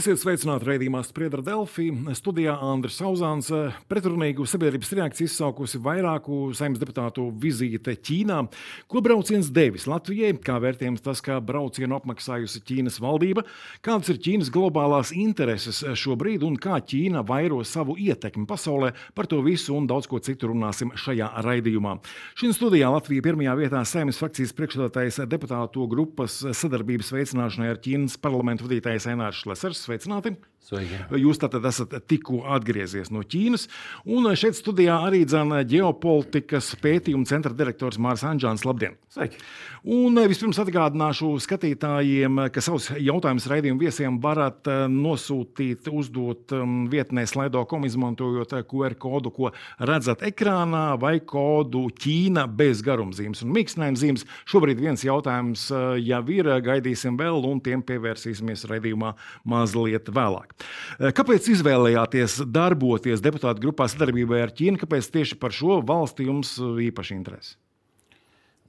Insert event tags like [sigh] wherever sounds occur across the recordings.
Esiet sveicināti raidījumā Spriedra Delfī. Studijā Andris Sauzāns pretrunīgu sabiedrības reakciju izsaukusi vairāku saimnes deputātu vizīte Ķīnā. Ko brauciens devis Latvijai? Kā vērtējams tas, kā braucienu apmaksājusi Ķīnas valdība? Kādas ir Ķīnas globālās intereses šobrīd un kā Ķīna vairo savu ietekmi pasaulē? Par to visu un daudz ko citu runāsim šajā raidījumā. Šī studijā Latvija pirmajā vietā saimnes frakcijas priekšstādātais deputātu grupas sadarbības veicināšanai ar Ķīnas parlamentu vadītājs Enārs Šlesers. Sveicināti! Sveiki. Jūs tātad esat tikko atgriezies no Ķīnas. Un šeit studijā arī dzēna ģeopolitikas pētījuma centra direktors Mārcis Anģāns. Labdien! Sveiki. Un vispirms atgādināšu skatītājiem, ka savus jautājumus raidījumu viesiem varat nosūtīt, uzdot vietnē slaido.com, izmantojot QR kodu, ko redzat ekrānā, vai kodu Ķīna bez garumzīmes un mīkstinājuma zīmes. Šobrīd viens jautājums jau ir, gaidīsim vēl, un tiem pievērsīsimies raidījumā mazliet vēlāk. Eh, kāpēc izvēlējāties darboties deputātu grupā sadarbībā ar Ķīnu? Kāpēc tieši par šo valsti jums eh, īpaši interesi?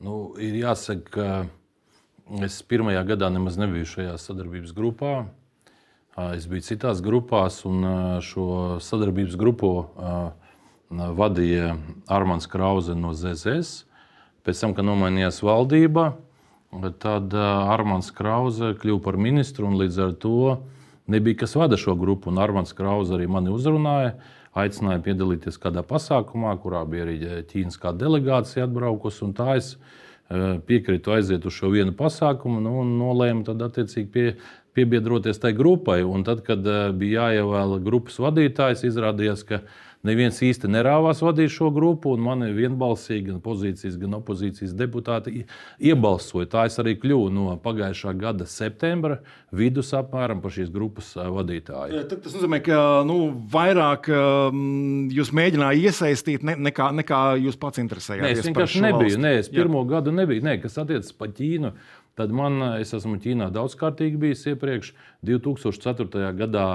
Nu, ir jāsaka, ka es pirmajā gadā nemaz nebiju šajā sadarbības grupā. Es biju citās grupās, un šo sadarbības grupu vadīja Armāns Krause no ZZS. Pēc tam, kad nomainījās valdība, tad Armāns Krause kļuva par ministru un līdz ar to nebija kas vada šo grupu. Un Armāns Krause arī mani uzrunāja, aicināja piedalīties kādā pasākumā, kurā bija arī Ķīnas delegācija atbraukusi. Tā es e, piekrītu aiziet uz šo vienu pasākumu nu, un nolēmu tad attiecīgi pie, piebiedroties tai grupai. Un tad, kad e, bija jāievēl grupas vadītājs, izrādījās, ka neviens īsti nerāvās vadīt šo grupu, un mani vienbalsīgi gan pozīcijas, gan opozīcijas deputāti iebalsoja. Tā es arī kļuvu no pagājušā gada septembra vidus apmēram par šīs grupas vadītāju. Tad tas nozīmē, ka nu, vairāk um, jūs mēģinājāt iesaistīt ne, nekā, nekā jūs pats interesējāties. Nē, es vienkārši nebiju. Nē, es pirmo Jā. gadu nebiju. Nē, kas attiecas pa Ķīnu. Tad man, es esmu Ķīnā daudzkārtīgi bijis iepriekš. 2004. gadā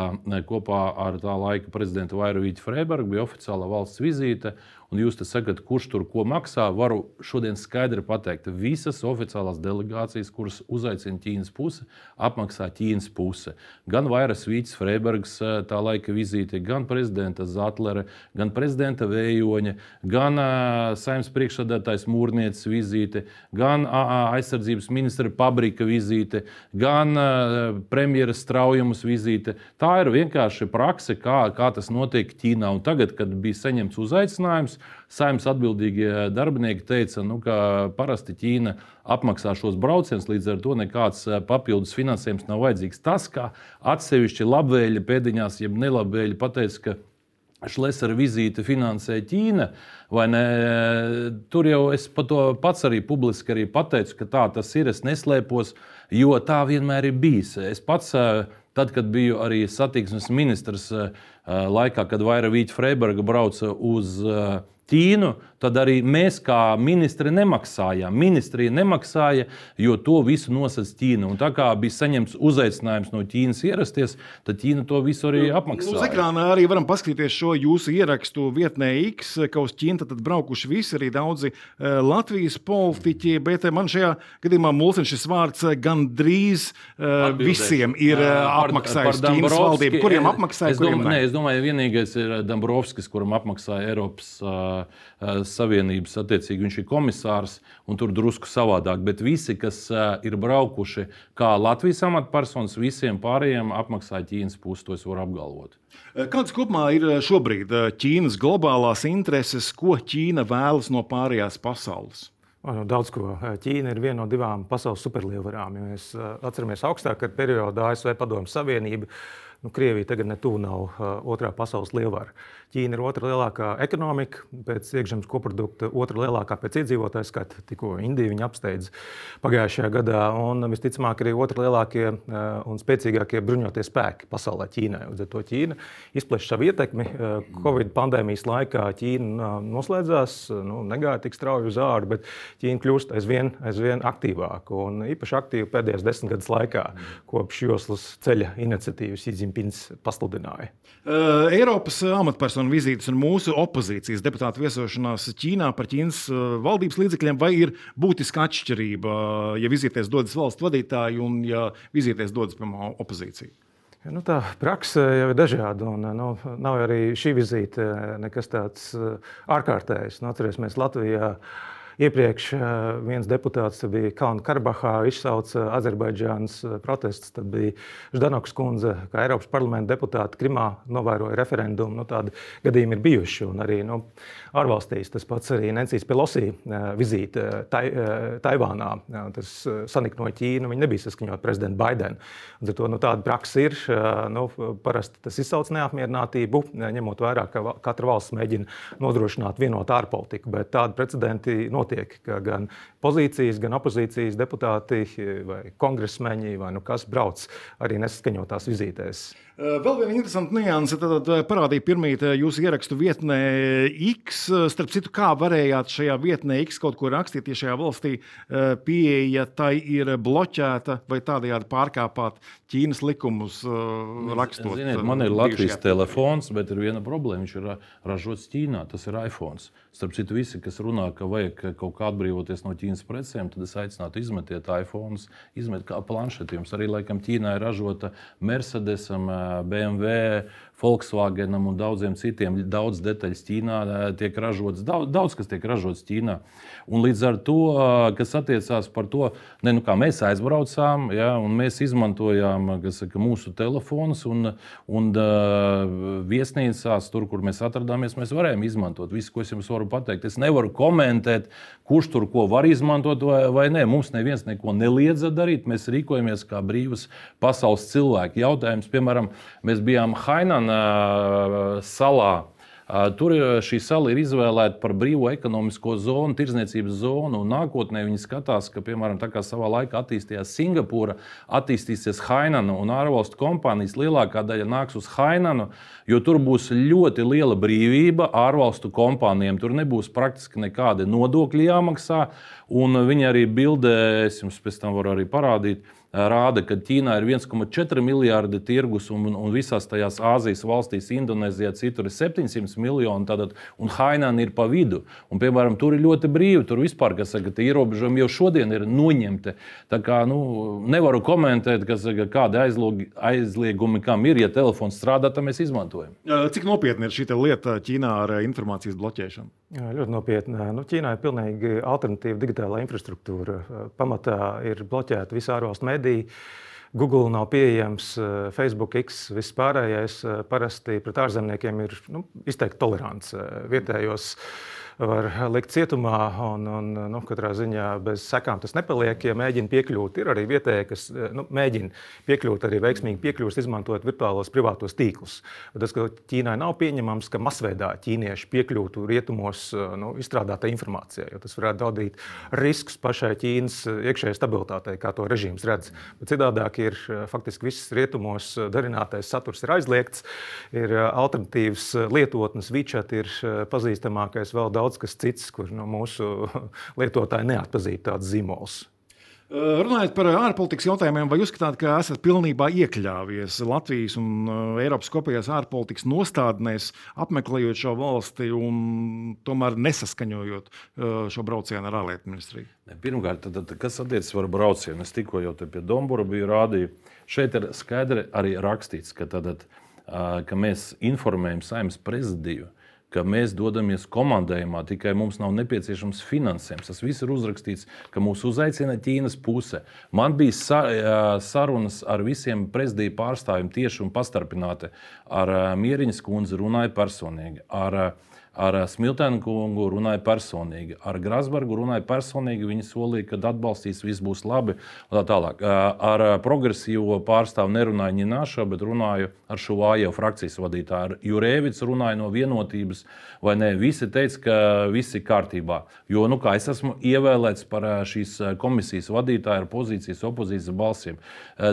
kopā ar tā laika prezidentu Vairovīķu Freibergu bija oficiāla valsts vizīte un jūs sakat, kurš tur ko maksā, varu šodien skaidri pateikt. Visas oficiālās delegācijas, kuras uzaicina Ķīnas puse, apmaksā Ķīnas puse. Gan Vairas Vīts, Freibergs, eh, tā laika vizīte, gan prezidenta Zatlere, gan prezidenta Vējoņa, gan uh, saimnes priekšsādātājs Mūrnieces vizīte, gan aizsardzības ministra Pabrika vizīte, gan uh, premjeras straujumas vizīte. Tā ir vienkārši prakse, kā, kā tas notiek Ķīnā. Un tagad, kad bija saņemts uzaicinājums, saimnes atbildīgie darbinieki teica, nu, ka parasti Ķīna apmaksā šos braucienus, līdz ar to nekāds eh, papildus finansējums nav vajadzīgs. Tas, kā atsevišķi labvēļi pēdiņās, jeb nelabvēļi pateica, ka Šlesera vizīti finansē Ķīna. Tur jau es par to pats arī publiski arī pateicu, ka tā tas ir. Es neslēpos, jo tā vienmēr ir bijis. Es pats, eh, tad, kad biju arī satiksmes ministrs, eh, laikā, kad Vaira Vīķa Freiberga brauca uz Ķīnu, tad arī mēs, kā ministri, nemaksājām. Ministrija nemaksāja, jo to visu nosacīja Ķīna. Un tā kā bija saņemts uzaicinājums no Ķīnas ierasties, tad Ķīna to visu arī nu, apmaksāja. Uz ekrāna arī varam paskatīties šo jūsu ierakstu vietnē X, ka uz Ķīnu tad braukuši visi, arī daudzi uh, Latvijas politiķi, bet man šajā gadījumā mulsina šis vārds gandrīz uh, visiem ir apmaksājis Ķīnas valdība. Kuriem apmaksāja? Es, domāju, ne, es domāju, vienīgais ir Dambrovskis, kuram apmaksāja Eiropas. Uh, Savienības, attiecīgi viņš ir komisārs un tur drusku savādāk. Bet visi, kas uh, ir braukuši kā Latvijas amatpersonas, visiem pārējiem apmaksā Ķīnas pusi, to es varu apgalvot. Kādas kopumā ir šobrīd Ķīnas globālās intereses, ko Ķīna vēlas no pārējās pasaules? Daudz ko. Ķīna ir viena no divām pasaules superlielvarām. Ja mēs atceramies augstākā periodā ASV Padomju Savienību. Nu, Krievija tagad netuvu nav uh, otrā pasaules lielvara. Ķīna ir otrā lielākā ekonomika, pēc iekšzemes koprodukta, otrā lielākā pēc iedzīvotāju skaita. Tikko Indija viņa apsteidz pagājušajā gadā, un visticamāk arī otrā lielākie uh, un spēcīgākie bruņotie spēki pasaulē Ķīnai. Līdz ar to Ķīna izpleš savu ietekmi. Uh, Covid pandēmijas laikā Ķīna uh, noslēdzās, nu, negāja tik strauji uz āru, bet Ķīna kļūst aizvien, aizvien aktīvāka un īpaši aktīva pēdējos desmit gadus laikā, kopš joslas ceļa iniciatīvas Zīmpins pasludināja. Uh, Eiropas amatpersonu vizītes un mūsu opozīcijas deputātu viesošanās Ķīnā par Ķīnas uh, valdības līdzekļiem, vai ir būtiska atšķirība, ja vizītēs dodas valsts vadītāji un ja vizītēs dodas, piemēram, opozīcija? Nu, tā praksa jau ir dažāda. Un, nu, nav arī šī vizīte nekas tāds ārkārtējs. Nu, atcerēsimies, Latvijā Iepriekš eh, viens deputāts bija Kalnu Karabahā, izsauca Azerbaidžānas eh, protestus. Tad bija Ždanoks kundze, kā Eiropas parlamenta deputāte Krimā, novēroja referendumu. Nu, tādi gadījumi ir bijuši. Arī nu, ārvalstīs tas pats arī Nencijas Pelosī eh, vizīte tai, Taivānā. Tas saniknoja Ķīnu. Viņi nebija saskaņot prezidentu Baidenu. To nu, tāda praksa ir. Nu, parasti tas izsauc neapmierinātību, ņemot vērā, ka katra valsts mēģina nodrošināt vienotu ārpolitiku. Bet tādi precedenti notiek notiek, ka gan pozīcijas, gan opozīcijas deputāti vai kongresmeņi vai nu kas brauc arī nesaskaņotās vizītēs. Vēl viena interesanta nianse. Tad parādīja pirmīt jūsu ierakstu vietnē X. Starp citu, kā varējāt šajā vietnē X kaut ko rakstīt, ja šajā valstī pieeja tai ir bloķēta vai tādējādi pārkāpāt Ķīnas likumus rakstot? Ziniet, man ir Latvijas telefons, bet ir viena problēma. Viņš ir ražots Ķīnā. Tas ir iPhone. Starp citu, visi, kas runā, ka vajag kaut kā atbrīvoties no Ķīnas precēm, tad es aicinātu izmetiet iPhone, izmetiet kā planšeti. Jums arī laikam Ķīnā ir ražota Mercedesam BMW, Volkswagenam un daudziem citiem. Daudz detaļas Ķīnā tiek ražotas, daudz, daudz kas tiek ražots Ķīnā. Un līdz ar to, kas attiecās par to, ne, nu, kā mēs aizbraucām, ja, un mēs izmantojām saka, mūsu telefonus un, un uh, viesnīcās, tur, kur mēs atrodāmies, mēs varējām izmantot visu, ko es jums varu pateikt. Es nevaru komentēt, kurš tur ko var izmantot vai, vai nē. Mums neviens neko neliedza darīt. Mēs rīkojamies kā brīvas pasaules cilvēki. Jautājums, piemēram, mēs bijām Hainanā salā. Tur šī sala ir izvēlēta par brīvo ekonomisko zonu, tirdzniecības zonu. Nākotnē viņi skatās, ka, piemēram, tā kā savā laikā attīstījās Singapūra, attīstīsies Hainana un ārvalstu kompānijas lielākā daļa nāks uz Hainanu, jo tur būs ļoti liela brīvība ārvalstu kompānijām. Tur nebūs praktiski nekādi nodokļi jāmaksā, un viņi arī bildē, es jums pēc tam varu arī parādīt rāda, ka Ķīnā ir 1,4 miljardi tirgus un, un visās tajās Āzijas valstīs, Indonēzijā, citur ir 700 miljoni, tātad, un Haināna ir pa vidu. Un, piemēram, tur ir ļoti brīvi, tur vispār, kas saka, tie ierobežojumi jau šodien ir noņemti. Tā kā nu, nevaru komentēt, kas, saka, kādi aizlogi, aizliegumi kam ir. Ja telefons strādā, tad mēs izmantojam. Cik nopietni ir šī lieta Ķīnā ar informācijas bloķēšanu? Jā, ļoti nopietni. Nu, Ķīnā ir pilnīgi alternatīva digitālā infrastruktūra. Pamatā ir bloķēta visā ārvalstu mediju. Google nav pieejams, Facebook, X, viss pārējais. Parasti pret ārzemniekiem ir nu, izteikti tolerants vietējos. Uh, var likt cietumā. Un, un, nu, katrā ziņā bez sekām tas nepaliek. Ja mēģina piekļūt, ir arī vietējie, kas nu, mēģina piekļūt, arī veiksmīgi piekļūst, izmantojot virtuālos privātos tīklus. Tas, ka Ķīnai nav pieņemams, ka masveidā ķīnieši piekļūtu rietumos nu, izstrādātai informācijai, jo tas varētu radīt riskus pašai Ķīnas iekšējai stabilitātei, kā to režīms redz. Bet citādāk ir faktiski viss rietumos darinātais saturs ir aizliegts, ir alternatīvas lietotnes, WeChat ir pazīstamākais vēl daudz daudz kas cits, kur no mūsu [laughs] lietotāji neatpazīst tādus zīmolus. Runājot par ārpolitikas jautājumiem, vai uzskatāt, ka esat pilnībā iekļāvies Latvijas un Eiropas kopējās ārpolitikas nostādnēs, apmeklējot šo valsti un tomēr nesaskaņojot šo braucienu ar ārlietu ministriju? Pirmkārt, tad, tad, kas attiecas par braucienu? Es tikko jau pie Dombora biju rādījis. Šeit ir skaidri arī rakstīts, ka, tad, ka mēs informējam saimnes prezidiju ka mēs dodamies komandējumā, tikai mums nav nepieciešams finansējums. Tas viss ir uzrakstīts, ka mūs uzaicina Ķīnas puse. Man bija sarunas ar visiem prezidiju pārstāvjiem tieši un pastarpināti. Ar Mieriņas kundzi runāju personīgi. Ar, Ar Smiltēnu kungu runāja personīgi, ar Grasbergu runāja personīgi. Viņi solīja, ka atbalstīs, viss būs labi. Tā tālāk. Ar progresīvo pārstāvu nerunāju Nināšu, bet runāju ar šo AIO frakcijas vadītāju. Ar Jurēvicu runāju no vienotības, vai ne? Visi teica, ka viss ir kārtībā. Jo nu, es esmu ievēlēts par šīs komisijas vadītāju ar pozīcijas opozīcijas balsīm.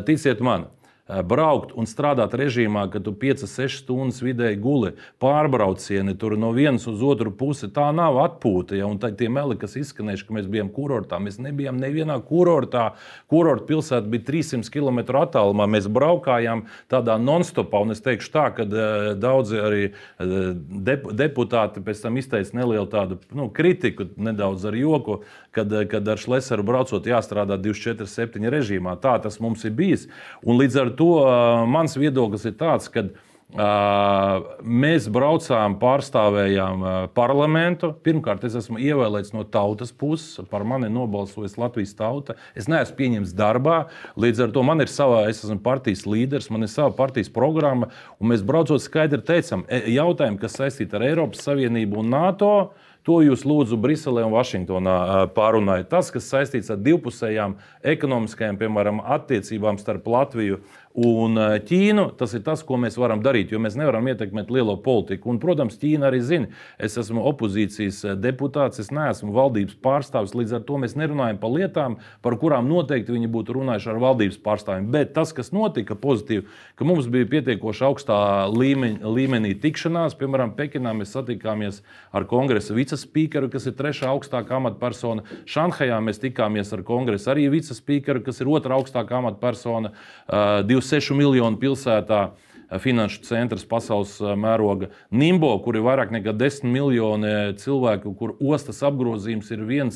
Ticiet man! Eh, braukt un strādāt režīmā, ka tu 5-6 stundas vidēji guli pārbraucieni tur no vienas uz otru pusi. Tā nav atpūta. Ja? Un tā, tie meli, kas izskanējuši, ka mēs bijām kurortā, mēs nebijām nevienā kurortā. Kurorta pilsēta bija 300 km attālumā. Mēs braukājām tādā non-stopā, un es teikšu tā, ka uh, daudzi arī dep deputāti pēc tam izteica nelielu tādu nu, kritiku, nedaudz ar joku, kad, kad ar Šlesaru braucot jāstrādā 24-7 režīmā. Tā tas mums ir bijis. Un līdz ar to to mans viedoklis ir tāds, ka Mēs braucām, pārstāvējām parlamentu. Pirmkārt, es esmu ievēlēts no tautas puses. Par mani nobalsojas Latvijas tauta. Es neesmu pieņemts darbā. Līdz ar to man ir sava, es esmu partijas līderis, man ir sava partijas programma. Mēs braucot skaidri teicam, e, jautājumi, kas saistīti ar Eiropas Savienību un NATO. To jūs lūdzu Briselē un Vašingtonā pārunājat. Tas, kas saistīts ar divpusējām ekonomiskajām, piemēram, attiecībām starp Latviju Un Ķīnu tas ir tas, ko mēs varam darīt, jo mēs nevaram ietekmēt lielo politiku. Un, protams, Ķīna arī zina, es esmu opozīcijas deputāts, es neesmu valdības pārstāvis. Līdz ar to mēs nerunājam par lietām, par kurām noteikti viņi būtu runājuši ar valdības pārstāvjiem. Bet tas, kas notika pozitīvi, ka mums bija pietiekoši augstā līmeņa, līmenī tikšanās, piemēram, Pekinā mēs satikāmies ar kongresa vicespīkeru, kas ir trešā augstākā amatpersona. Šanhajā mēs tikāmies ar kongresa arī vicespīkeru, kas ir otrā augstākā amatpersona. Uh, 6 miljonu pilsētā. Finanšu centrs pasaules mēroga Nimbo, kur ir vairāk nekā 10 miljoni cilvēku, kur ostas apgrozījums ir 1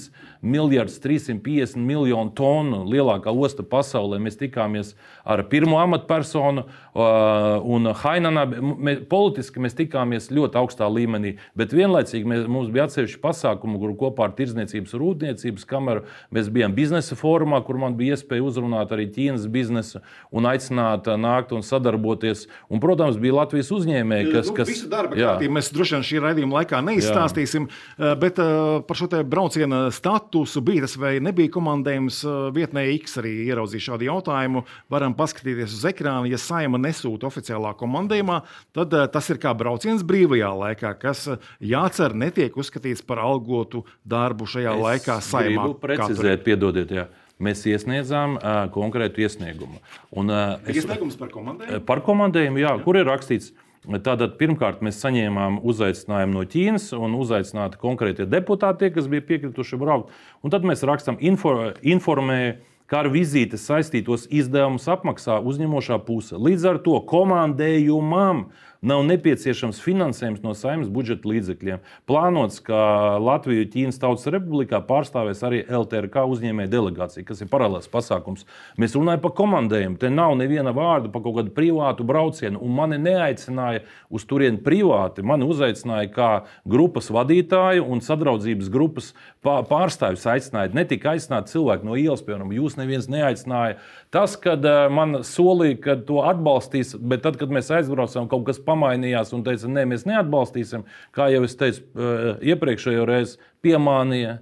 miljards 350 miljonu tonu. Lielākā osta pasaulē. Mēs tikāmies ar pirmo amatpersonu, un Hainanā mēs, politiski mēs tikāmies ļoti augstā līmenī. Bet vienlaicīgi mēs, mums bija atsevišķi pasākumi, kur kopā ar Tirzniecības un Rūpniecības kameru mēs bijām biznesa fórumā, kur man bija iespēja uzrunāt arī Ķīnas biznesu un aicināt nākt un sadarboties. Un, protams, bija Latvijas uzņēmēji, kas. Nu, kas visu darba kārtību mēs droši vien šī raidījuma laikā neizstāstīsim, jā. bet par šo brauciena statusu bija tas vai nebija komandējums vietnē X arī ieraudzīja šādu jautājumu. Varam paskatīties uz ekrāna, ja saima nesūta oficiālā komandējumā, tad tas ir kā brauciens brīvajā laikā, kas jācer netiek uzskatīts par algotu darbu šajā es laikā saimā. Precizēt, piedodiet, jā. Mēs iesniedzām uh, konkrētu iesniegumu. Un, uh, es, Iesniegums par komandējumu? Par komandējumu, jā, jā. kur ir rakstīts, Tātad pirmkārt mēs saņēmām uzaicinājumu no Ķīnas un uzaicināti konkrēti deputāti, kas bija piekrituši braukt. Un tad mēs rakstām, informējam, kā ar vizītes saistītos izdevumus apmaksā uzņemošā puse. Līdz ar to komandējumam nav nepieciešams finansējums no saimnes budžeta līdzekļiem. Plānots, ka Latviju Ķīnas Tautas Republikā pārstāvēs arī LTRK uzņēmēja delegācija, kas ir paralēls pasākums. Mēs runājam par komandējumu. Te nav neviena vārda par kaut kādu privātu braucienu, un mani neaicināja uz turieni privāti. Mani uzaicināja kā grupas vadītāju un sadraudzības grupas pārstāvjus. Aicināja ne tikai aicināt cilvēku no ielas, piemēram, jūs neviens neaicināja. Tas, kad eh, man solīja, ka to atbalstīs, bet tad, kad mēs aizbraucām, kaut kas pamainījās un teica, nē, mēs neatbalstīsim. Kā jau es teicu, eh, iepriekšējo reizi piemānīja.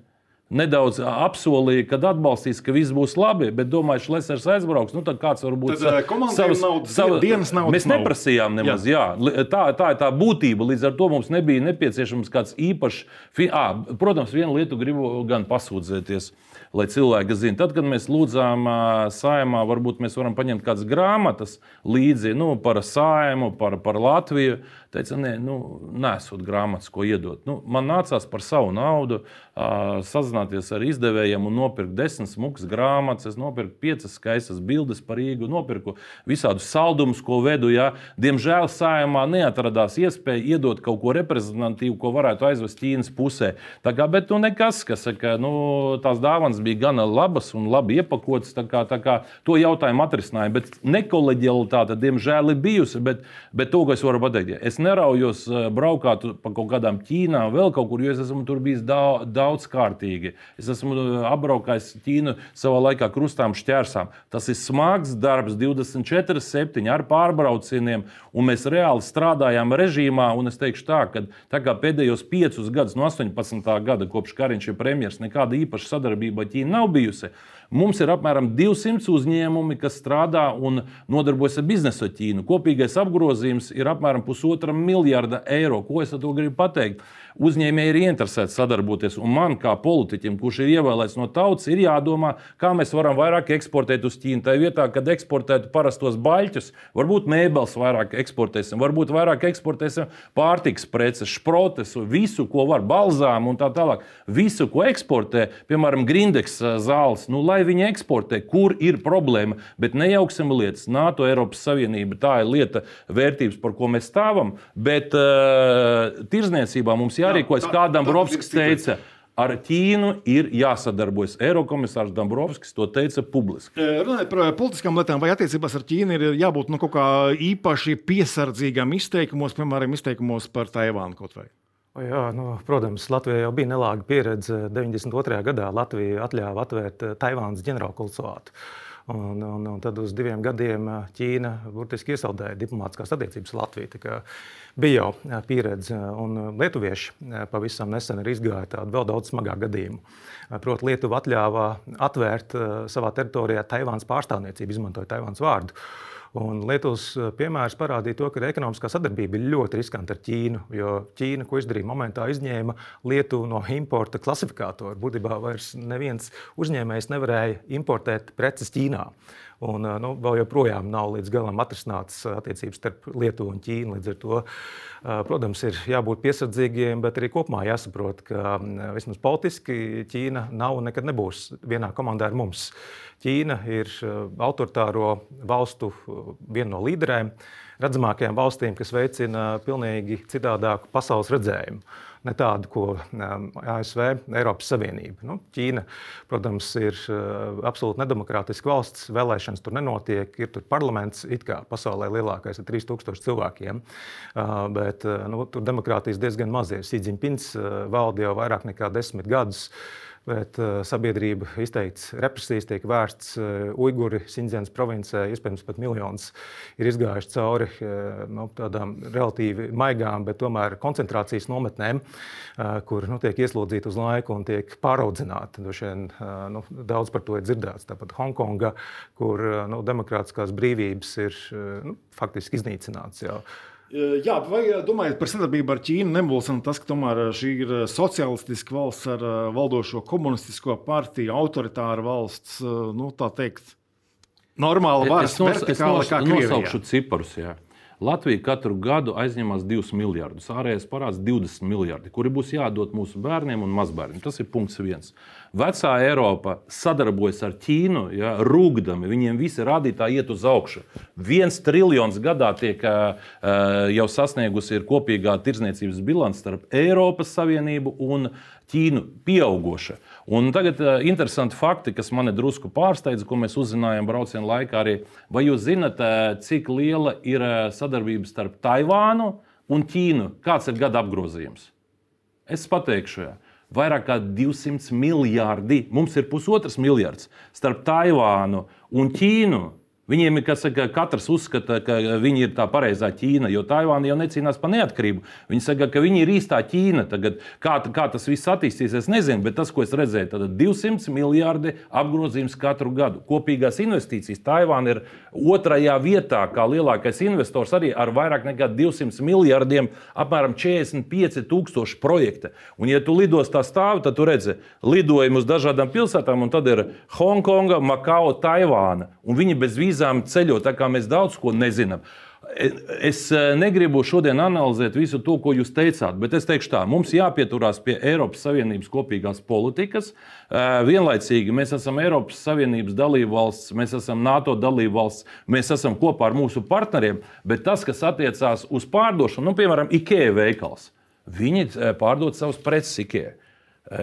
Nedaudz apsolīja, ka atbalstīs, ka viss būs labi, bet domāju, ka Lesers aizbrauks. Nu, tad kāds var būt savs, savas, naudas, savas dienas naudas? Mēs nav. neprasījām nemaz. Jā. Jā. Tā, tā ir tā būtība. Līdz ar to mums nebija nepieciešams kāds īpašs. À, protams, vienu lietu gribu gan pasūdzēties. Uh, lai cilvēki zinātu. Tad, kad mēs lūdzām saimā, varbūt mēs varam paņemt kādas grāmatas līdzi nu, par saimu, par, par Latviju. Teica, nē, nu, nesot grāmatas, ko iedot. Nu, man nācās par savu naudu sazināties ar izdevējiem un nopirkt desmit smukas grāmatas. Es nopirku piecas skaistas bildes par Rīgu, nopirku visādus saldumus, ko vedu. Ja. Diemžēl sājumā neatradās iespēja iedot kaut ko reprezentatīvu, ko varētu aizvest Ķīnas pusē. Tā kā, bet nu, nekas, kas saka, nu, tās dāvanas bija gana labas un labi iepakotas. Tā kā, tā kā to jautājumu atrisināja. Bet nekoleģialitāte, diemžēl, ir bijusi. Bet, bet to, ko es varu pateikt, ja es neraujos eh, braukāt pa kaut kādām Ķīnām, vēl kaut kur, jo es esmu tur bijis daudz, daudz kārtīgi. Es esmu eh, apbraukājis Ķīnu savā laikā krustām šķērsām. Tas ir smags darbs, 24, 7 ar pārbraucieniem, un mēs reāli strādājām režīmā. Es teikšu tā, ka tā kā pēdējos piecus gadus, no 18. gada, kopš Kariņš ir premjerministrs, nekāda īpaša sadarbība ar Ķīnu nav bijusi. Mums ir apmēram 200 uzņēmumi, kas strādā un nodarbojas ar biznesu Ķīnu. Kopīgais apgrozījums ir apmēram pusotra miljarda eiro. Ko es ar to gribu pateikt? Uzņēmēji ir ieinteresēti sadarboties. Un man, kā politiķim, kurš ir ievēlēts no tautas, ir jādomā, kā mēs varam vairāk eksportēt uz Ķīnu. Tā vietā, kad eksportētu parastos baļķus, varbūt mēbeles vairāk eksportēsim, varbūt vairāk eksportēsim pārtiks preces, šprotes, visu, ko var, balzām un tā tālāk. Visu, ko eksportē, piemēram, Grindeks zāles, nu, lai viņi eksportē, kur ir problēma. Bet nejauksim lietas. NATO, Eiropas Savienība, tā ir lieta, vērtības, par ko mēs stāvam. Bet uh, tirzniecībā mums jā jārīkojas. Kādam Brovskis teica, Ar Ķīnu ir jāsadarbojas. Eirokomisārs Dombrovskis to teica publiski. Runājot par politiskām lietām, vai attiecībās ar Ķīnu ir jābūt nu, kaut kā īpaši piesardzīgam izteikumos, piemēram, izteikumos par Taivānu kaut vai? Jā, nu, protams, Latvijai jau bija nelāga pieredze. 92. gadā Latvija atļāva atvērt Taivānas ģenerālkonsulātu. Un, un, un tad uz diviem gadiem Ķīna burtiski iesaldēja diplomātiskās attiecības Latviju. Bija jau pieredze, un lietuvieši pavisam nesen ir izgājuši tādu vēl daudz smagāku gadījumu. Proti, Lietuva atļāva atvērt savā teritorijā Taivānas pārstāvniecību, izmantojot Taivānas vārdu. Un Lietuvas eh, piemērs parādīja to, ka ekonomiskā sadarbība ir ļoti riskanta ar Ķīnu. Jo Ķīna, ko izdarīja momentā, izņēma Lietuvu no importa klasifikātora. Būtībā vairs neviens uzņēmējs nevarēja importēt preces Ķīnā. Un, nu, vēl joprojām nav līdz galam atrisināts attiecības starp Lietuvu un Ķīnu. Līdz ar to, protams, ir jābūt piesardzīgiem, bet arī kopumā jāsaprot, ka vismaz politiski Ķīna nav un nekad nebūs vienā komandā ar mums. Ķīna ir autoritāro valstu viena no līderēm, redzamākajām valstīm, kas veicina pilnīgi citādāku pasaules redzējumu ne tādu, ko um, ASV, Eiropas Savienība. Nu, Ķīna, protams, ir uh, absolūti nedemokrātiska valsts. Vēlēšanas tur nenotiek. Ir tur parlaments, it kā pasaulē lielākais ar 3000 cilvēkiem. Uh, bet uh, nu, tur demokrātijas diezgan maz ir. Sīdziņpins valda jau vairāk nekā desmit gadus bet uh, sabiedrība izteikts represijas tiek vērsts uh, Uiguri, Sindzēnas provincē, iespējams pat miljons ir izgājuši cauri uh, nu, tādām relatīvi maigām, bet tomēr koncentrācijas nometnēm, uh, kur nu, tiek ieslodzīti uz laiku un tiek pāraudzināti. Vien, uh, nu, daudz par to ir dzirdēts. Tāpat Hongkonga, kur uh, nu, demokrātiskās brīvības ir uh, nu, faktiski iznīcināts jau. Jā, vai domājat par sadarbību ar Ķīnu, nemulsina tas, ka tomēr šī ir sociālistiska valsts ar valdošo komunistisko partiju, autoritāra valsts, nu, tā teikt, normāla varas vertikāla kā Krievijā? Nosaukšu ciparus, jā. Latvija katru gadu aizņemas 2 miljardus, ārējais parāds 20 miljardi, kuri būs jādod mūsu bērniem un mazbērniem. Tas ir punkts viens. Vecā Eiropa sadarbojas ar Ķīnu, ja, rūkdami, viņiem visi rādītāji iet uz augšu. Viens triljons gadā tiek uh, jau sasniegusi kopīgā tirdzniecības bilance starp Eiropas Savienību un Ķīnu pieauguša. Un tagad uh, interesanti fakti, kas mani drusku pārsteidza, ko mēs uzzinājām brauciena laikā. Arī. Vai jūs zinat, uh, cik liela ir sadarbība starp Taivānu un Ķīnu? Kāds ir gada apgrozījums? Es pateikšu, jā vairāk kā 200 miljardi. Mums ir pusotrs miljards starp Taivānu un Ķīnu. Viņiem ir, saka, katrs uzskata, ka viņi ir tā pareizā Ķīna, jo Taivāna jau necīnās par neatkarību. Viņi saka, ka viņi ir īstā Ķīna. Tagad, kā, kā tas viss attīstīsies, nezinu, bet tas, ko es redzēju, tad 200 miljardi apgrozījums katru gadu. Kopīgās investīcijas Taivāna ir otrajā vietā, kā lielākais investors, arī ar vairāk nekā 200 miljardiem, apmēram 45 tūkstoši projekta. Un, ja tu lidos tā stāvi, tad tu redzi lidojumu uz dažādām pilsētām, un tad ir Hongkonga, Makao, Taivāna. Un viņi bez vīzes vīzām ceļot, tā kā mēs daudz ko nezinām. Es e, negribu šodien analizēt visu to, ko jūs teicāt, bet es teikšu tā, mums jāpieturās pie Eiropas Savienības kopīgās politikas. E, vienlaicīgi mēs esam Eiropas Savienības dalībvalsts, mēs esam NATO dalībvalsts, mēs esam kopā ar mūsu partneriem, bet tas, kas attiecās uz pārdošanu, nu, piemēram, IKEA veikals, viņi e, pārdod savus preces IKEA.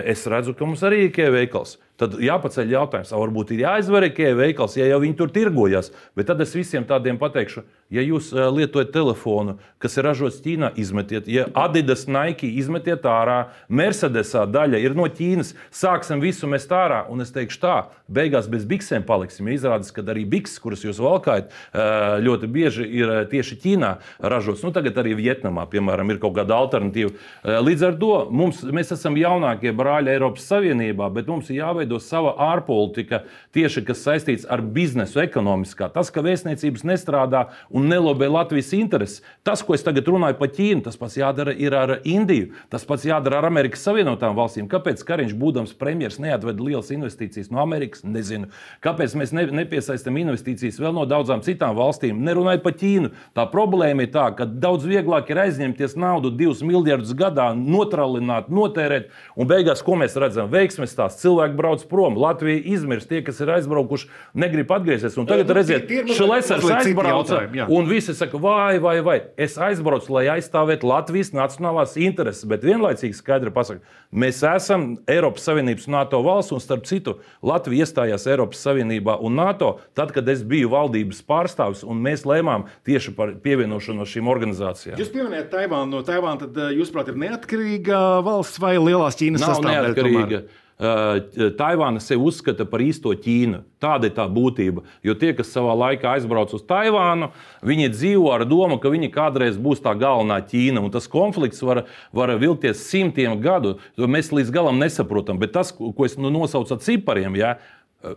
Es redzu, ka mums arī ir IKEA veikals. Tad jāpaceļ jautājums, varbūt ir jāizver IKEA veikals, ja jau viņi tur tirgojas. Bet tad es visiem tādiem pateikšu, Ja jūs eh, lietojat telefonu, kas ir ražots Ķīnā, izmetiet, ja Adidas, Nike izmetiet ārā, Mercedesā daļa ir no Ķīnas, sāksim visu mest ārā. Un es teikšu tā, beigās bez biksēm paliksim. Izrādās, ka arī bikses, kuras jūs valkājat, eh, ļoti bieži ir eh, tieši Ķīnā ražots. Nu, tagad arī Vietnamā, piemēram, ir kaut kāda alternatīva. Līdz ar to mums, mēs esam jaunākie brāļi Eiropas Savienībā, bet mums ir jāveido sava ārpolitika tieši kas saistīts ar biznesu, ekonomiskā. Tas, ka vēstniecības nestrādā un nelobē Latvijas intereses. Tas, ko es tagad runāju par Ķīnu, tas pats jādara ar Indiju, tas pats jādara ar Amerikas Savienotām valstīm. Kāpēc Kariņš, būdams premjerministrs, neatveda lielas investīcijas no Amerikas? Nezinu. Kāpēc mēs ne, nepiesaistām investīcijas vēl no daudzām citām valstīm? Nerunājot par Ķīnu. Tā problēma ir tā, ka daudz vieglāk ir aizņemties naudu, divus miljardus gadā, notralināt, notērēt, un beigās, ko mēs redzam, veiksmes tās cilvēki brauc prom. Latvija izmirst tie, kas ir aizbraukuši, negrib atgriezties. Un tagad, Nu, redziet, citi aizbrauca, un visi saka, vai, vai, vai. Es aizbraucu, lai aizstāvētu Latvijas nacionālās intereses, bet vienlaicīgi skaidri pasakot, mēs esam Eiropas Savienības NATO valsts, un starp citu, Latvija iestājās Eiropas Savienībā un NATO tad, kad es biju valdības pārstāvis, un mēs lēmām tieši par pievienošanos šīm organizācijām. Jūs pieminējat Taivānu. No Taivāna, tad, eh, jūsuprāt, ir neatkarīga valsts vai lielās Ķīnas sastāvdaļa? Taivāna sevi uzskata par īsto Ķīnu. Tāda ir tā būtība. Jo tie, kas savā laikā aizbrauca uz Taivānu, viņi dzīvo ar domu, ka viņi kādreiz būs tā galvenā Ķīna. Un tas konflikts var, var vilkties simtiem gadu. Mēs līdz galam nesaprotam. Bet tas, ko es nu nosaucu ar cipariem, ja,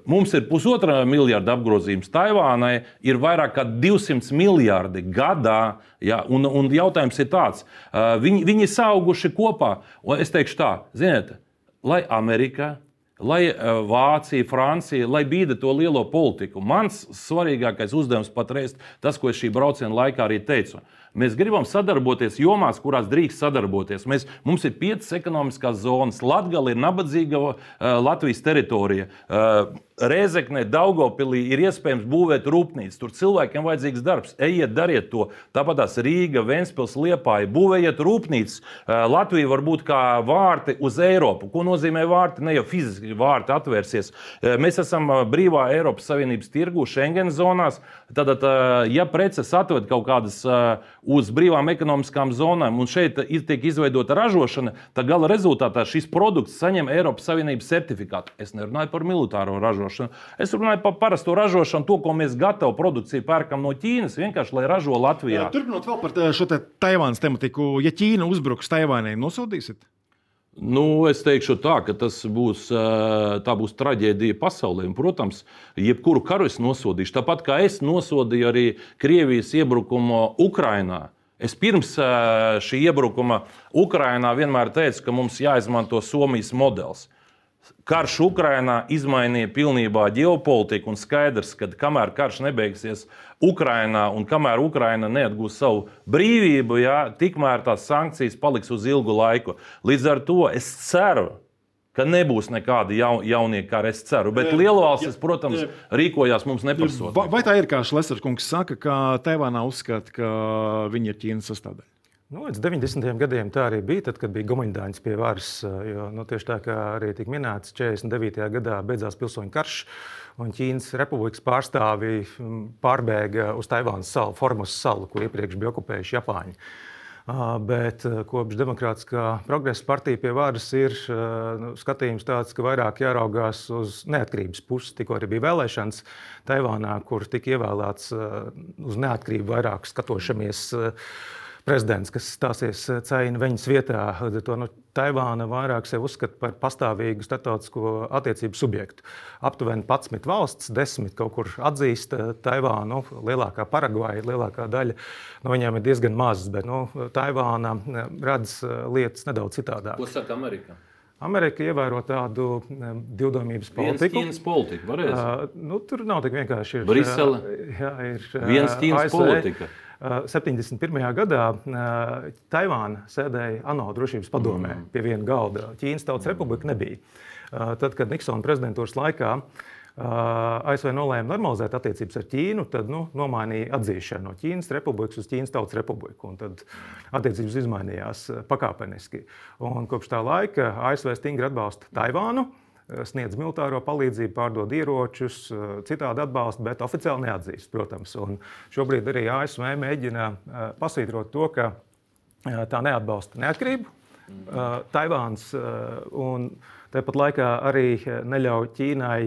Mums ir pusotra miljarda apgrozījums. Taivānai ir vairāk nekā 200 miljardi gadā. Ja, un, un jautājums ir tāds, viņi, viņi ir auguši kopā. Es teikšu tā, ziniet, lai Amerika, lai uh, Vācija, Francija, lai bīda to lielo politiku. Mans svarīgākais uzdevums patreiz, tas, ko es šī brauciena laikā arī teicu. Mēs gribam sadarboties jomās, kurās drīkst sadarboties. Mēs, mums ir piecas ekonomiskās zonas. Latvija ir nabadzīga uh, Latvijas teritorija. Uh, Rēzeknē, Daugopilī ir iespējams būvēt rūpnīcu. Tur cilvēkiem vajadzīgs darbs. Ejiet, dariet to. Tāpat tās Rīga, Ventspils, Liepāja. Būvējiet rūpnīcas. Uh, Latvija var būt kā vārti uz Eiropu. Ko nozīmē vārti? Ne jau fiziski vārti atvērsies. Uh, Mēs esam uh, brīvā Eiropas Savienības tirgu, Schengen zonās. Tad, ja preces atved kaut kādas uz brīvām ekonomiskām zonām, un šeit tiek izveidota ražošana, tad gala rezultātā šis produkts saņem Eiropas Savienības certifikātu. Es nerunāju par militāro ražošanu, es runāju par parasto ražošanu, to, ko mēs gatavu produkciju pērkam no Ķīnas, vienkārši lai ražo Latvijā. Turpinot vēl par tā- šo te Taivānas tematiku, ja Ķīna uzbruks Taivānai, nosodīsiet? Nu, es teikšu tā, ka tas būs, tā būs traģēdija pasaulē. Protams, jebkuru karu es nosodīšu. Tāpat kā es nosodīju arī Krievijas iebrukumu Ukrajinā. Es pirms šī iebrukuma Ukrajinā vienmēr teicu, ka mums jāizmanto Somijas modelis. Karš Ukrajinā izmainīja pilnībā ģeopolitiku, un skaidrs, ka kamēr karš nebeigsies Ukrajinā un kamēr Ukraina neatgūs savu brīvību, jā, tikmēr tās sankcijas paliks uz ilgu laiku. Līdz ar to es ceru, ka nebūs nekādi jau, jaunie kari. Es ceru, bet lielvalstis, protams, eh, rīkojās mums neprasot. Vai, vai tā ir, kā Šlesers kungs saka, ka Taivānā uzskata, ka viņi ir Ķīnas sastāvdaļa? Nu, līdz 90. gadiem tā arī bija, tad, kad bija Gomaņdāņas pie varas. Jo, nu, tieši tā kā arī tika minēts, 49. gadā beidzās pilsoņu karš, un Ķīnas republikas pārstāvji mm, pārbēga uz Taivānas salu, Formas salu, kur iepriekš bija okupējuši Japāņi. Ā, Bet ā, kopš Demokrātiskā progresa partija pie varas ir ā, nu, skatījums tāds, ka vairāk jāraugās uz neatkarības pusi. Tikko arī bija vēlēšanas Taivānā, kur tika ievēlēts uz neatkarību vairāk skatošamies. ā, prezidents, kas stāsies Caina Veņas vietā. Līdz ar To, nu, Taivāna vairāk sevi uzskata par pastāvīgu starptautisko attiecību subjektu. Aptuveni 11 valsts, 10 kaut kur atzīst eh, Taivānu. Nu, lielākā Paragvaja, lielākā daļa no viņiem ir diezgan mazas, bet nu, Taivāna eh, redz eh, lietas nedaudz citādāk. Ko saka Amerika? Amerika ievēro tādu eh, divdomības Viens politiku. Ķīnas politika. Uh, nu, tur nav tik vienkārši. Ir, Brisele. Jā, ir Viens Ķīnas ASV. politika. Uh, 71. gadā uh, Taivāna sēdēja ANO drošības padomē mm. pie viena galda. Ķīnas Tautas Republika nebija. Uh, Tad, kad Niksona prezidentūras laikā ASV nolēma normalizēt attiecības ar Ķīnu, tad nu, nomainīja atzīšanu no Ķīnas Republikas uz Ķīnas Tautas Republiku. Tad attiecības izmainījās pakāpeniski. Un kopš tā laika ASV stingri atbalsta Taivānu sniedz militāro palīdzību, pārdod ieročus, eh, citādi atbalstu, bet oficiāli neatzīst, protams. Un šobrīd arī ASV mēģina eh, pasvītrot to, ka eh, tā neatbalsta neatkarību mm. Taivāns un tāpat laikā arī neļauj Ķīnai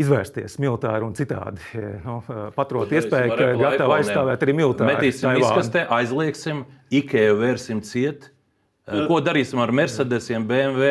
izvērsties militāri un citādi. Nu, paturot iespēju, ka gatava aizstāvēt arī militāri. Metīsim izkastē, aizliegsim, Ikea vērsim ciet. Ko darīsim ar Mercedesiem, BMW,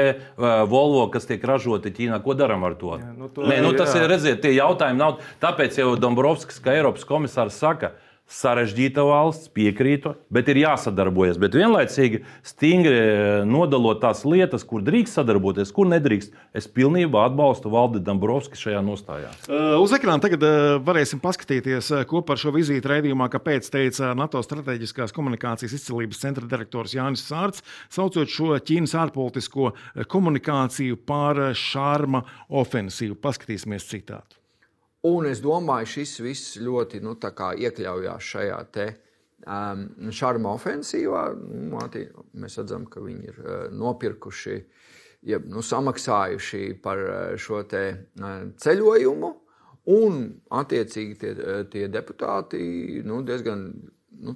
Volvo, kas tiek ražoti Ķīnā? Ko darām ar to? Jā, nu to Nē, nu, tas jā. ir, redziet, tie jautājumi nav. Tāpēc jau Dombrovskis, kā Eiropas komisārs, saka, sarežģīta valsts, piekrītu, bet ir jāsadarbojas. Bet vienlaicīgi stingri eh, nodalot tās lietas, kur drīkst sadarboties, kur nedrīkst. Es pilnībā atbalstu Valdi Dombrovski šajā nostājā. Uh, uz ekrāna tagad uh, varēsim paskatīties kopā ar šo vizīti raidījumā, kāpēc teica NATO strateģiskās komunikācijas izcilības centra direktors Jānis Sārts, saucot šo Ķīnas ārpolitisko komunikāciju par šārma ofensīvu. Paskatīsimies citātu. Un es domāju, šis viss ļoti nu, iekļaujās šajā te, um, šarma ofensīvā. Nu, mēs redzam, ka viņi ir uh, nopirkuši, jeb nu, samaksājuši par uh, šo te, uh, ceļojumu. Un, attiecīgi, tie, uh, tie deputāti nu, diezgan nu,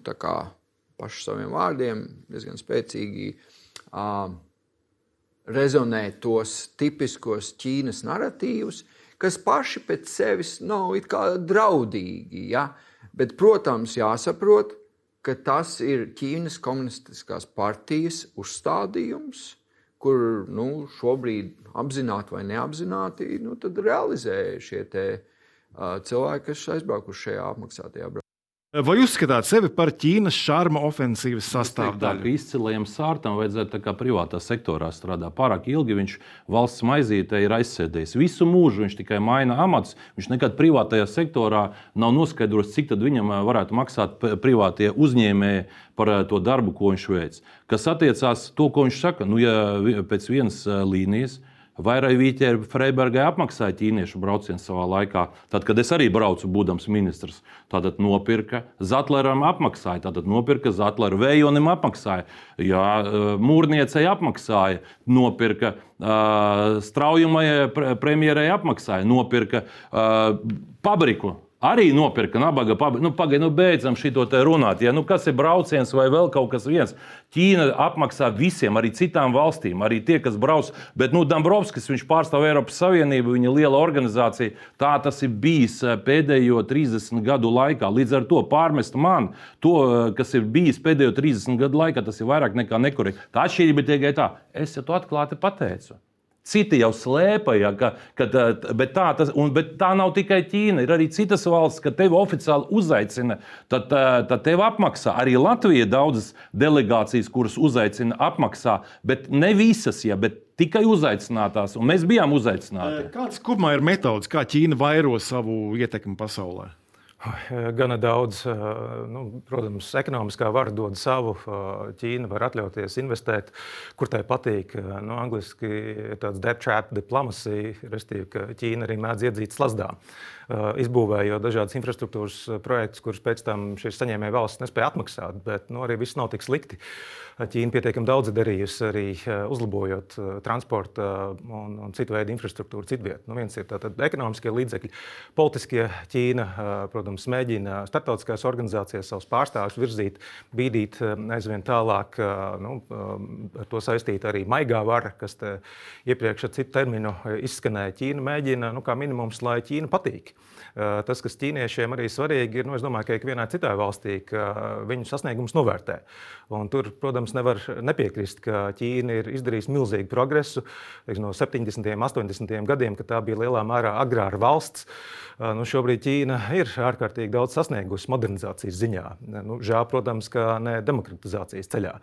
pašu saviem vārdiem, diezgan spēcīgi uh, rezonē tos tipiskos Ķīnas narratīvus, kas paši pēc sevis nav draudīgi. Ja? Bet, protams, jāsaprot, ka tas ir Ķīnas komunistiskās partijas uzstādījums, kur nu, šobrīd apzināti vai neapzināti nu, realizē šie te, uh, cilvēki, kas aizbraukuši šajā apmaksātajā braucienā. Vai uzskatāt sevi par Ķīnas šarma ofensīvas sastāvdaļu? Izcilajam sārtam vajadzētu kā privātā sektorā strādāt. Pārāk ilgi viņš valsts maizītē ir aizsēdējis. Visu mūžu viņš tikai maina amats. Viņš nekad privātajā sektorā nav noskaidrojis, cik viņam varētu maksāt privātie uzņēmēji par to darbu, ko viņš veic. Kas attiecās to, ko viņš saka, nu, ja pēc vienas līnijas Vai Raivīķē Freibergai apmaksāja ķīniešu braucienu savā laikā, tad, kad es arī braucu, būdams ministrs. Tātad nopirka Zatleram apmaksāja, tātad nopirka Zatleru Vējonim apmaksāja, jā, mūrniecei apmaksāja, nopirka uh, straujumai premjerai apmaksāja, nopirka uh, pabriku arī nopirka nabaga pabeigts. Nu, Pagaidiet, nu, beidzam šo te runāt. Ja, nu, kas ir brauciens vai vēl kaut kas viens? Ķīna apmaksā visiem, arī citām valstīm, arī tie, kas brauc. Bet nu, Dombrovskis, viņš pārstāv Eiropas Savienību, viņa liela organizācija. Tā tas ir bijis eh, pēdējo 30 gadu laikā. Līdz ar to pārmest man to, eh, kas ir bijis pēdējo 30 gadu laikā, tas ir vairāk nekā nekorekti. Tā atšķirība ir tikai tā, es jau to atklāti pateicu. Citi jau slēpja, ka, ka bet tā, tas, un, bet tā nav tikai Ķīna. Ir arī citas valsts, ka tevi oficiāli uzaicina, tad, tad tev apmaksā. Arī Latvija daudzas delegācijas, kuras uzaicina, apmaksā, bet ne visas, ja, bet tikai uzaicinātās. Un mēs bijām uzaicināti. Kāds kopumā ir metods, kā Ķīna vairo savu ietekmi pasaulē? Gana daudz, nu, protams, ekonomiskā vara dod savu. Ķīna var atļauties investēt, kur tai patīk. Nu, angliski ir tāds debt trap diplomacy, respektīvi, ka Ķīna arī mēdz iedzīt slazdā. Izbūvējot dažādas infrastruktūras projektus, kurus pēc tam šīs saņēmēja valsts nespēja atmaksāt. Bet nu, arī viss nav tik slikti. Ķīna pietiekami daudz darījusi arī uzlabojot transporta un, un citu veidu infrastruktūru citvietā. Nu, viens ir tātad ekonomiskie līdzekļi, politiskie Ķīna, protams, mēģina starptautiskās organizācijas savus pārstāvjus virzīt, bīdīt aizvien tālāk. Nu, ar to saistīta arī maigā vara, kas iepriekš ar citu terminu izskanēja. Ķīna mēģina, nu, kā minimums, lai Ķīna patīk. Tas, kas ķīniešiem arī svarīgi ir, nu, es domāju, ka ikvienai citai valstī, ka viņu sasniegums novērtē. Un tur, protams, nevar nepiekrist, ka Ķīna ir izdarījusi milzīgu progresu no 70. un 80. gadiem, kad tā bija lielā mērā agrāra valsts. Nu, šobrīd Ķīna ir ārkārtīgi daudz sasniegusi modernizācijas ziņā. Nu, žēl, protams, ka ne demokratizācijas ceļā.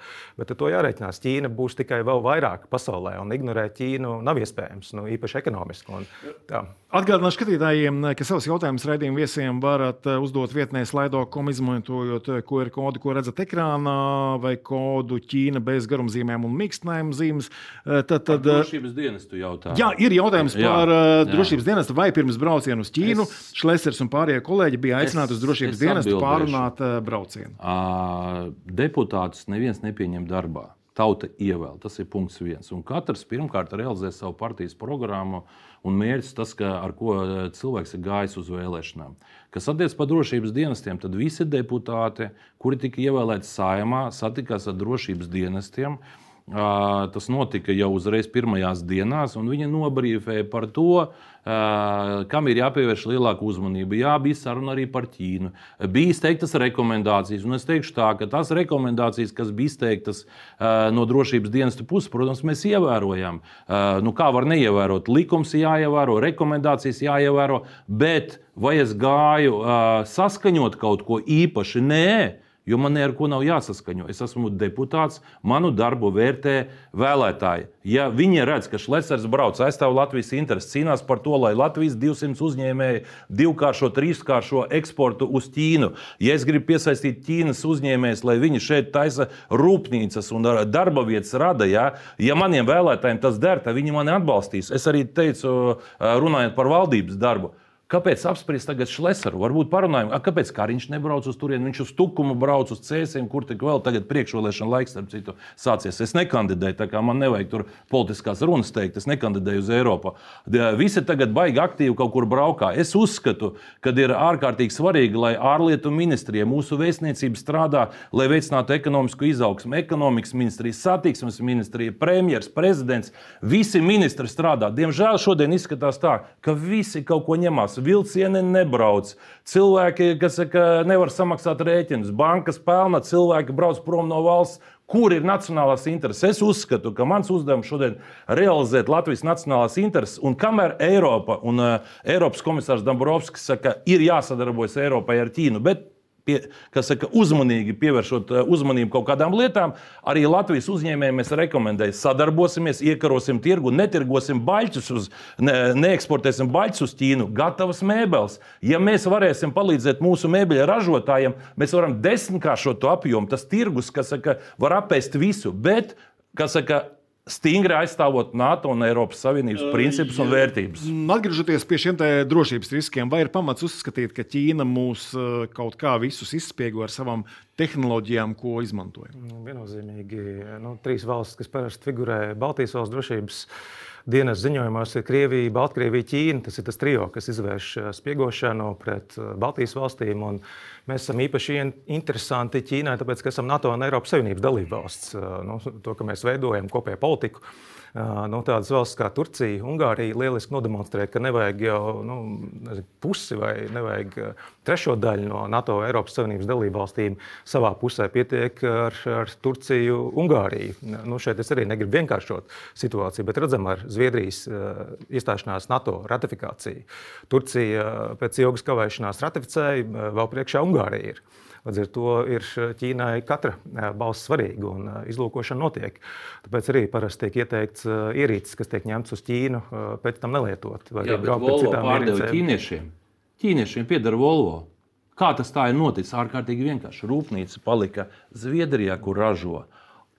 Bet ar to jārēķinās. Ķīna būs tikai vēl vairāk pasaulē, un ignorēt Ķīnu nav iespējams, nu, īpaši ekonomiski. Atgādināšu skatītājiem, ka savus jautājumus raidījumu viesiem varat uzdot vietnē slaido.com, izmantojot QR kodu, ko redzat ekrānā, vai kodu Ķīna bez garumzīmēm un mīkstinājumu zīmes. Tad, tad, drošības dienestu jautājums. Jā, ir jautājums jā, par jā. drošības dienestu vai pirms brauciena uz Ķīnu. Es... Šlesers un pārējie kolēģi bija aicināti uz drošības es dienestu pārunāt braucienu. Deputātus neviens nepieņem darbā. Tauta ievēl. Tas ir punkts viens. Un katrs pirmkārt realizē savu partijas programmu un mērķis, tas, ka, ar ko cilvēks ir gājis uz vēlēšanām. Kas attiecas par drošības dienestiem, tad visi deputāti, kuri tika ievēlēti saimā, satikās ar drošības dienestiem Tas notika jau uzreiz pirmajās dienās, un viņa nobrīvēja par to, kam ir jāpievērš lielāka uzmanība. Jā, bija saruna arī par Ķīnu. Bija izteiktas rekomendācijas, un es teikšu tā, ka tās rekomendācijas, kas bija izteiktas no drošības dienesta puses, protams, mēs ievērojam. Nu, kā var neievērot? Likums jāievēro, rekomendācijas jāievēro, bet vai es gāju saskaņot kaut ko īpaši? Nē. Jo man ar ko nav jāsaskaņo. Es esmu deputāts, manu darbu vērtē vēlētāji. Ja viņi redz, ka Šlesers brauc, aizstāv Latvijas intereses, cīnās par to, lai Latvijas 200 uzņēmēji divkāršo, trīskāršo eksportu uz Ķīnu, ja es gribu piesaistīt Ķīnas uzņēmējus, lai viņi šeit taisa rūpnīcas un darba vietas rada, ja, ja maniem vēlētājiem tas der, tad viņi mani atbalstīs. Es arī teicu, runājot par valdības darbu. Kāpēc apspriest tagad Šlesaru? Varbūt parunājam, a, kāpēc Kariņš nebrauc uz turieni, viņš uz Tukumu brauc uz Cēsiem, kur tik vēl tagad priekšvēlēšana laiks, starp citu, sācies. Es nekandidēju, tā kā man nevajag tur politiskās runas teikt, es nekandidēju uz Eiropu. Visi tagad baigi aktīvi kaut kur braukā. Es uzskatu, ka ir ārkārtīgi svarīgi, lai ārlietu ministrija, mūsu vēstniecība strādā, lai veicinātu ekonomisku izaugsmu. Ekonomikas ministrija, satiksmes ministrija, premjeras, prezidents, visi ministri strādā. Diemžēl šodien izskatās tā, ka visi kaut ko ņemās vilcieni nebrauc. Cilvēki, kas saka, nevar samaksāt rēķinus, bankas pelna, cilvēki brauc prom no valsts. Kur ir nacionālās intereses? Es uzskatu, ka mans uzdevums šodien ir realizēt Latvijas nacionālās intereses, un kamēr Eiropa un uh, Eiropas komisārs Dombrovskis saka, ir jāsadarbojas Eiropai ar Ķīnu, bet pie, saka, uzmanīgi pievēršot eh, uzmanību kaut kādām lietām, arī Latvijas uzņēmējiem mēs rekomendējam, sadarbosimies, iekarosim tirgu, netirgosim baļķus, uz, ne, neeksportēsim baļķus uz Ķīnu, gatavas mēbeles. Ja mēs varēsim palīdzēt mūsu mēbeļu ražotājiem, mēs varam desmitkāršot to apjomu. Tas tirgus, kas saka, var apēst visu, bet, kas saka, stingri aizstāvot NATO un Eiropas Savienības principus un vērtības. Atgriežoties pie šiem drošības riskiem, vai ir pamats uzskatīt, ka Ķīna mūs kaut kā visus izspiego ar savām tehnoloģijām, ko izmantojam? Nu, viennozīmīgi nu, trīs valstis, kas parasti figurē Baltijas valsts drošības dienas ziņojumos ir Krievija, Baltkrievija, Ķīna. Tas ir tas trio, kas izvērš spiegošanu pret Baltijas valstīm. Mēs esam īpaši interesanti Ķīnai, tāpēc, ka esam NATO un Eiropas Savienības dalībvalsts. Nu, to, ka mēs veidojam kopēju politiku nu, tādas valsts kā Turcija, Ungārija lieliski nodemonstrē, ka nevajag jau nu, nezinu, pusi vai nevajag trešo daļu no NATO Eiropas Savienības dalībvalstīm savā pusē. Pietiek ar, ar Turciju, Ungāriju. Nu, šeit es arī negribu vienkāršot situāciju, bet redzam ar Zviedrijas iestāšanās NATO ratifikāciju. Turcija pēc ilgas kavēšanās ratificēja, vēl priekšā Ungārija ir. Līdz ar to ir Ķīnai katra balss svarīga un izlūkošana notiek. Tāpēc arī parasti tiek ieteikts ierīces, kas tiek ņemtas uz Ķīnu, pēc tam nelietot. Vai Jā, braukt pie citām ierīcēm. Ķīniešiem. Ķīniešiem pieder Volvo. Kā tas tā ir noticis? Ārkārtīgi vienkārši. Rūpnīca palika Zviedrijā, kur ražo.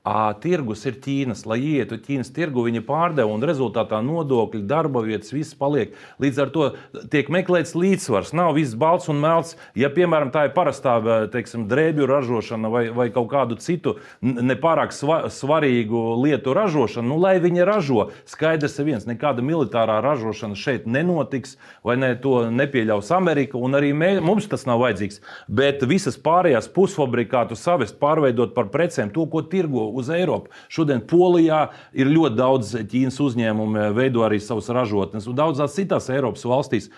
À, tirgus ir Ķīnas, lai ietu Ķīnas tirgu, viņa pārdeva un rezultātā nodokļi, darba vietas, viss paliek. Līdz ar to tiek meklēts līdzsvars. Nav viss balts un melns. Ja, piemēram, tā ir parastā teiksim, drēbju ražošana vai, vai kaut kādu citu nepārāk sva, svarīgu lietu ražošana, nu, lai viņi ražo, skaidrs ir viens, nekāda militārā ražošana šeit nenotiks, vai ne, to nepieļaus Amerika, un arī mē, mums tas nav vajadzīgs. Bet visas pārējās pusfabrikātu savest, pārveidot par precēm, to, ko tirgo uz Eiropu. Šodien Polijā ir ļoti daudz Ķīnas uzņēmumu, veido arī savas ražotnes, un daudzās citās Eiropas valstīs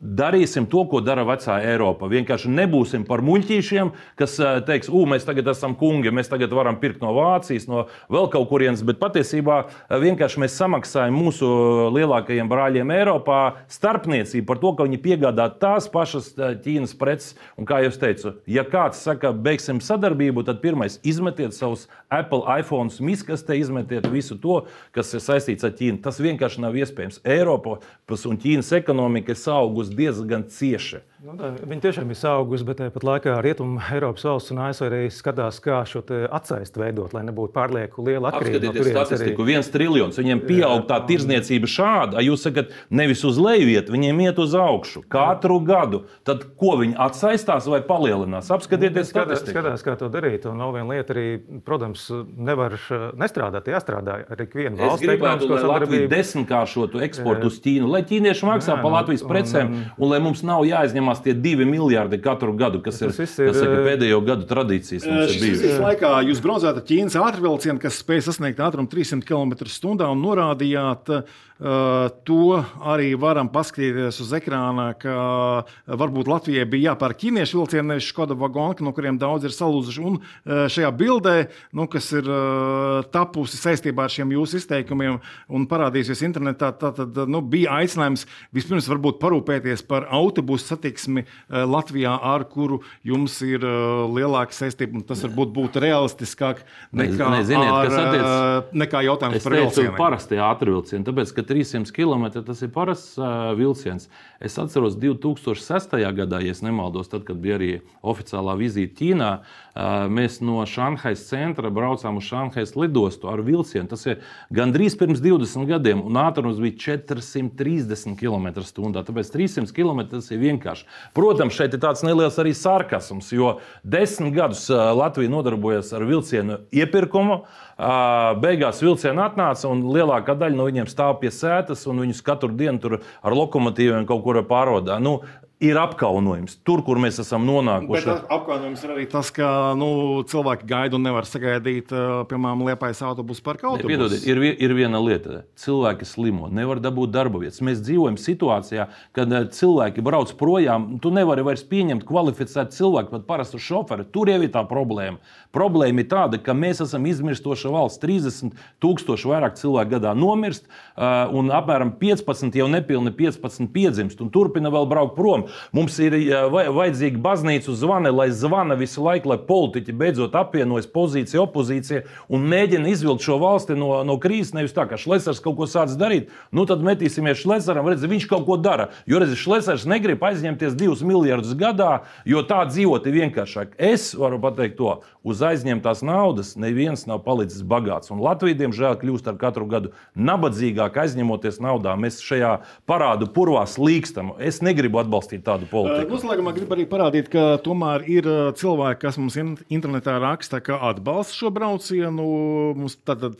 Darīsim to, ko dara vecā Eiropa. Vienkārši nebūsim par muļķīšiem, kas eh, teiks, ugh, mēs tagad esam kungi, mēs tagad varam pirkt no Vācijas, no vēl kaut kurienes. Bet patiesībā eh, vienkārši mēs samaksājam mūsu lielākajiem brāļiem Eiropā starpniecību par to, ka viņi piegādā tās pašas eh, Ķīnas preces. Un kā jau teicu, ja kāds saka, beigsim sadarbību, tad pirmais izmetiet savus Apple iPhone miskastē, izmetiet visu to, kas ir saistīts ar Ķīnu. Tas vienkārši nav iespējams. Eiropas un Ķīnas ekonomika ir augusi diezgan cieši. Nu, tā, viņi tiešām ir augusi, bet tāpat laikā Rietumu [laughs] Eiropas valsts un ASV arī skatās, kā šo atsaisti veidot, lai nebūtu pārlieku liela atkarība. Apskatieties no statistiku, arī... viens triljons. Viņiem pieaug tā tirzniecība šāda, jūs sakat, nevis uz leju iet, viņiem iet uz augšu katru jā. gadu. Tad ko viņi atsaistās vai palielinās? Apskatieties, skatās, skatās, kā to darīt. Un vēl viena lieta arī, protams, nevar nestrādāt, jāstrādā ar ikvienu valsts. Es gribētu, lai Latvija desmitkāršotu eksportu uz Ķīnu, lai ķīnieši maksā jā, par Latvijas precēm un, un, un lai mums nav jāizņem neuzņemās tie divi miljardi katru gadu, kas ir, Tas ir, kas ir eh, pēdējo gadu tradīcijas. mums ir Šīs vizītes laikā jūs braucāt ar Ķīnas ātrvilcienu, kas spēj sasniegt ātrumu 300 km/h un norādījāt, uh, to arī varam paskatīties uz ekrāna, ka varbūt Latvijai bija jāpērk ķīniešu vilcieni, nevis Škoda vagonka, no kuriem daudz ir salūzuši. Un uh, šajā bildē, nu, kas ir tapusi saistībā ar šiem jūsu izteikumiem un parādīsies internetā, tad, tad nu, bija aicinājums vispirms varbūt parūpēties par autobusu satiksmi Latvijā, ar kuru jums ir lielāka saistība. Tas varbūt būtu realistiskāk nekā, Ne- ar, kas attiec- uh, nekā jautājums Es par teicu, vilcieniem. parasti ātrvilcieni, tāpēc, ka 300 km tas ir parasts uh, vilciens. Es atceros 2006. gadā, ja nemaldos, tad, kad bija arī oficiālā vizīte Ķīnā, uh, mēs no Šanhajas centra braucām uz Šanhajas lidostu ar vilcienu. Tas ir gandrīz pirms 20 gadiem, un ātrums bija 430 km/h. Tāpēc 300 km tas ir vienkārši. Protams, šeit ir tāds neliels arī sarkasms, jo desmit gadus Latvija nodarbojas ar vilcienu iepirkumu. Beigās vilcieni atnāca, un lielākā daļa no viņiem stāv pie sēdes, un viņus katru dienu tur ar lokomotīviem kaut kur pārodā. Nu, ir apkaunojums tur, kur mēs esam Bet nonākuši. apkaunojums ir arī tas, ka nu, cilvēki gaida un nevar sagaidīt, uh, piemēram, liepais autobusu par kaut ko Piedodiet, ir, ir viena lieta. Cilvēki slimo, nevar dabūt darba vietas. Mēs dzīvojam situācijā, kad eh, cilvēki brauc projām. Tu nevari vairs pieņemt kvalificētu cilvēku, pat parastu šoferi. Tur jau ir tā problēma. Problēma ir tāda, ka mēs esam izmirstoša valsts. 30 tūkstoši vairāk cilvēku gadā nomirst, eh, un apmēram 15, jau nepilni 15 piedzimst, un turpina vēl braukt prom. Mums ir eh, vajadzīga baznīcu zvana, lai zvana visu laiku, lai politiķi beidzot apvienojas pozīcija, opozīcija un mēģina izvilkt šo valsti no, no krīzes. Nevis tā, ka Šlesers kaut ko sācis darīt, nu tad metīsimies Šleseram, redz, viņš kaut ko dara. Jo redz, Šlesers negrib aizņemties 2 miljardus gadā, jo tā dzīvot ir vienkāršāk. Es varu pateikt to, uz aizņemtās naudas neviens nav palicis bagāts. Un Latvija, diemžēl, kļūst ar katru gadu nabadzīgāk aizņemoties naudā. Mēs šajā parādu purvā slīkstam. Es negribu atbalstīt tādu politiku. Noslēgumā gribu arī parādīt, ka tomēr ir cilvēki, kas mums in- internetā raksta, ka atbalsta šo braucienu. Mums tātad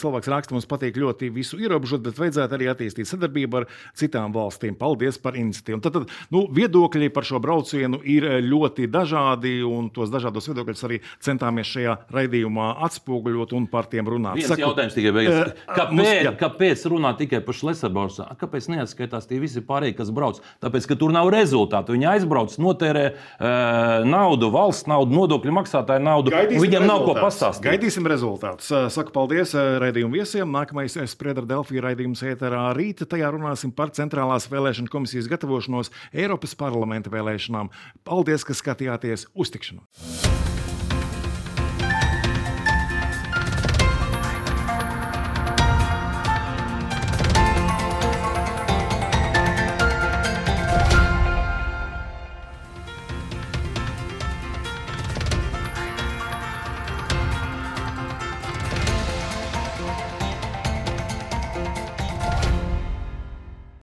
cilvēks raksta, mums patīk ļoti visu ierobežot, bet vajadzētu arī attīstīt sadarbību ar citām valstīm. Paldies par iniciatīvu. Tad, tad nu, viedokļi par šo braucienu ir ļoti dažādi, un tos dažādos viedokļus arī centāmies šajā raidījumā atspoguļot un par tiem runāt. Viens Saku, jautājums tikai beigas. eh, Kāpēc, mums- kāpēc runā tikai par Šleserbraucu? Kāpēc neatskaitās tie visi pārējie, kas brauc? Tāpēc, ka tur nav rezultātu. Viņi aizbrauc, notērē uh, naudu, valsts naudu, nodokļu maksātāju naudu. un Viņiem nav ko pastāstīt. Gaidīsim rezultātus. Uh, Saku paldies raidījumu viesiem. Nākamais spriedra Delfija raidījums ēterā rīta. Tajā runāsim par centrālās vēlēšana komisijas gatavošanos Eiropas parlamenta vēlēšanām. Paldies, ka skatījāties uz tikšanos!